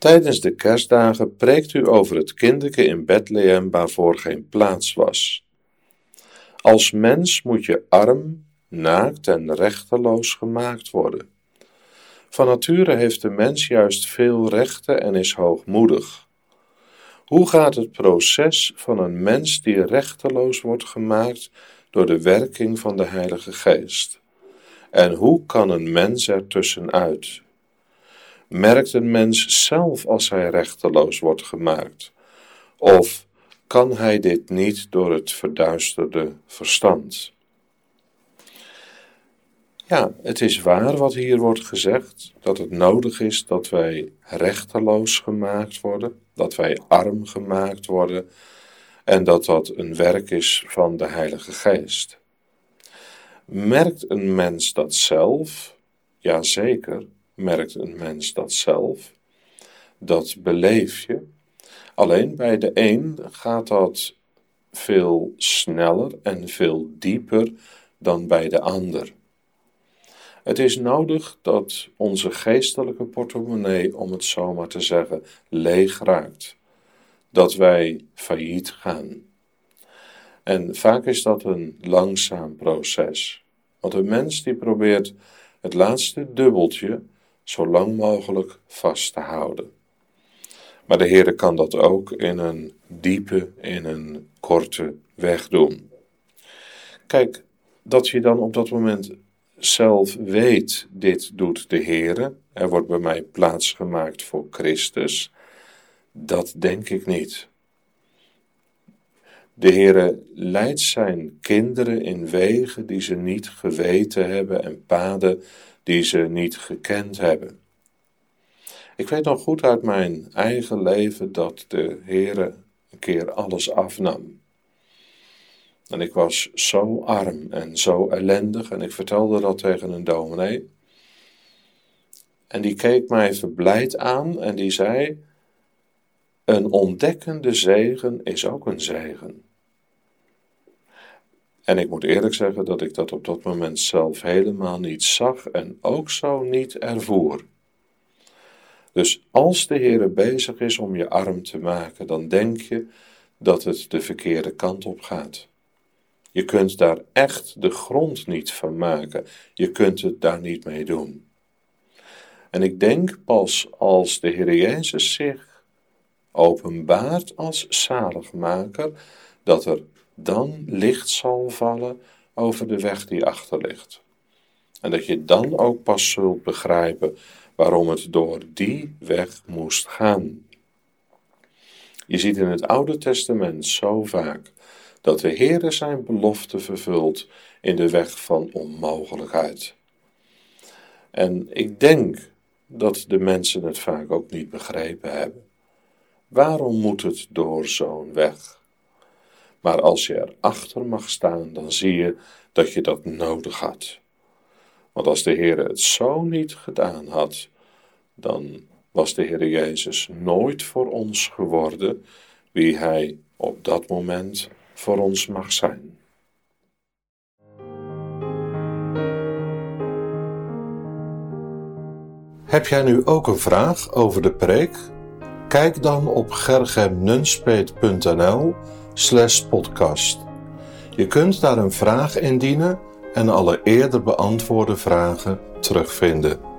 Tijdens de kerstdagen preekt u over het kinderke in Bethlehem waarvoor geen plaats was. Als mens moet je arm, naakt en rechteloos gemaakt worden. Van nature heeft de mens juist veel rechten en is hoogmoedig. Hoe gaat het proces van een mens die rechteloos wordt gemaakt door de werking van de Heilige Geest? En hoe kan een mens er tussenuit? Merkt een mens zelf als hij rechteloos wordt gemaakt? Of kan hij dit niet door het verduisterde verstand? Ja, het is waar wat hier wordt gezegd, dat het nodig is dat wij rechteloos gemaakt worden, dat wij arm gemaakt worden en dat dat een werk is van de Heilige Geest. Merkt een mens dat zelf? Jazeker, merkt een mens dat zelf. Dat beleef je. Alleen bij de een gaat dat veel sneller en veel dieper dan bij de ander. Het is nodig dat onze geestelijke portemonnee, om het zo maar te zeggen, leeg raakt. Dat wij failliet gaan. En vaak is dat een langzaam proces. Want een mens die probeert het laatste dubbeltje zo lang mogelijk vast te houden. Maar de Heer kan dat ook in een diepe, in een korte weg doen. Kijk, dat je dan op dat moment zelf weet, dit doet de Heere, er wordt bij mij plaats gemaakt voor Christus, dat denk ik niet. De Heere leidt zijn kinderen in wegen die ze niet geweten hebben en paden die ze niet gekend hebben. Ik weet nog goed uit mijn eigen leven dat de Heere een keer alles afnam. En ik was zo arm en zo ellendig en ik vertelde dat tegen een dominee. En die keek mij verblijd aan en die zei: Een ontdekkende zegen is ook een zegen. En ik moet eerlijk zeggen dat ik dat op dat moment zelf helemaal niet zag en ook zo niet ervoer. Dus als de Heer bezig is om je arm te maken, dan denk je dat het de verkeerde kant op gaat. Je kunt daar echt de grond niet van maken. Je kunt het daar niet mee doen. En ik denk pas als de Heer Jezus zich openbaart als zaligmaker, dat er dan licht zal vallen over de weg die achter ligt. En dat je dan ook pas zult begrijpen waarom het door die weg moest gaan. Je ziet in het Oude Testament zo vaak dat de Heere zijn belofte vervult in de weg van onmogelijkheid. En ik denk dat de mensen het vaak ook niet begrepen hebben. Waarom moet het door zo'n weg? Maar als je erachter mag staan, dan zie je dat je dat nodig had. Want als de Heer het zo niet gedaan had, dan was de Heer Jezus nooit voor ons geworden wie Hij op dat moment voor ons mag zijn. Heb jij nu ook een vraag over de preek? Kijk dan op gergemnunspeet.nl podcast. Je kunt daar een vraag indienen en alle eerder beantwoorde vragen terugvinden.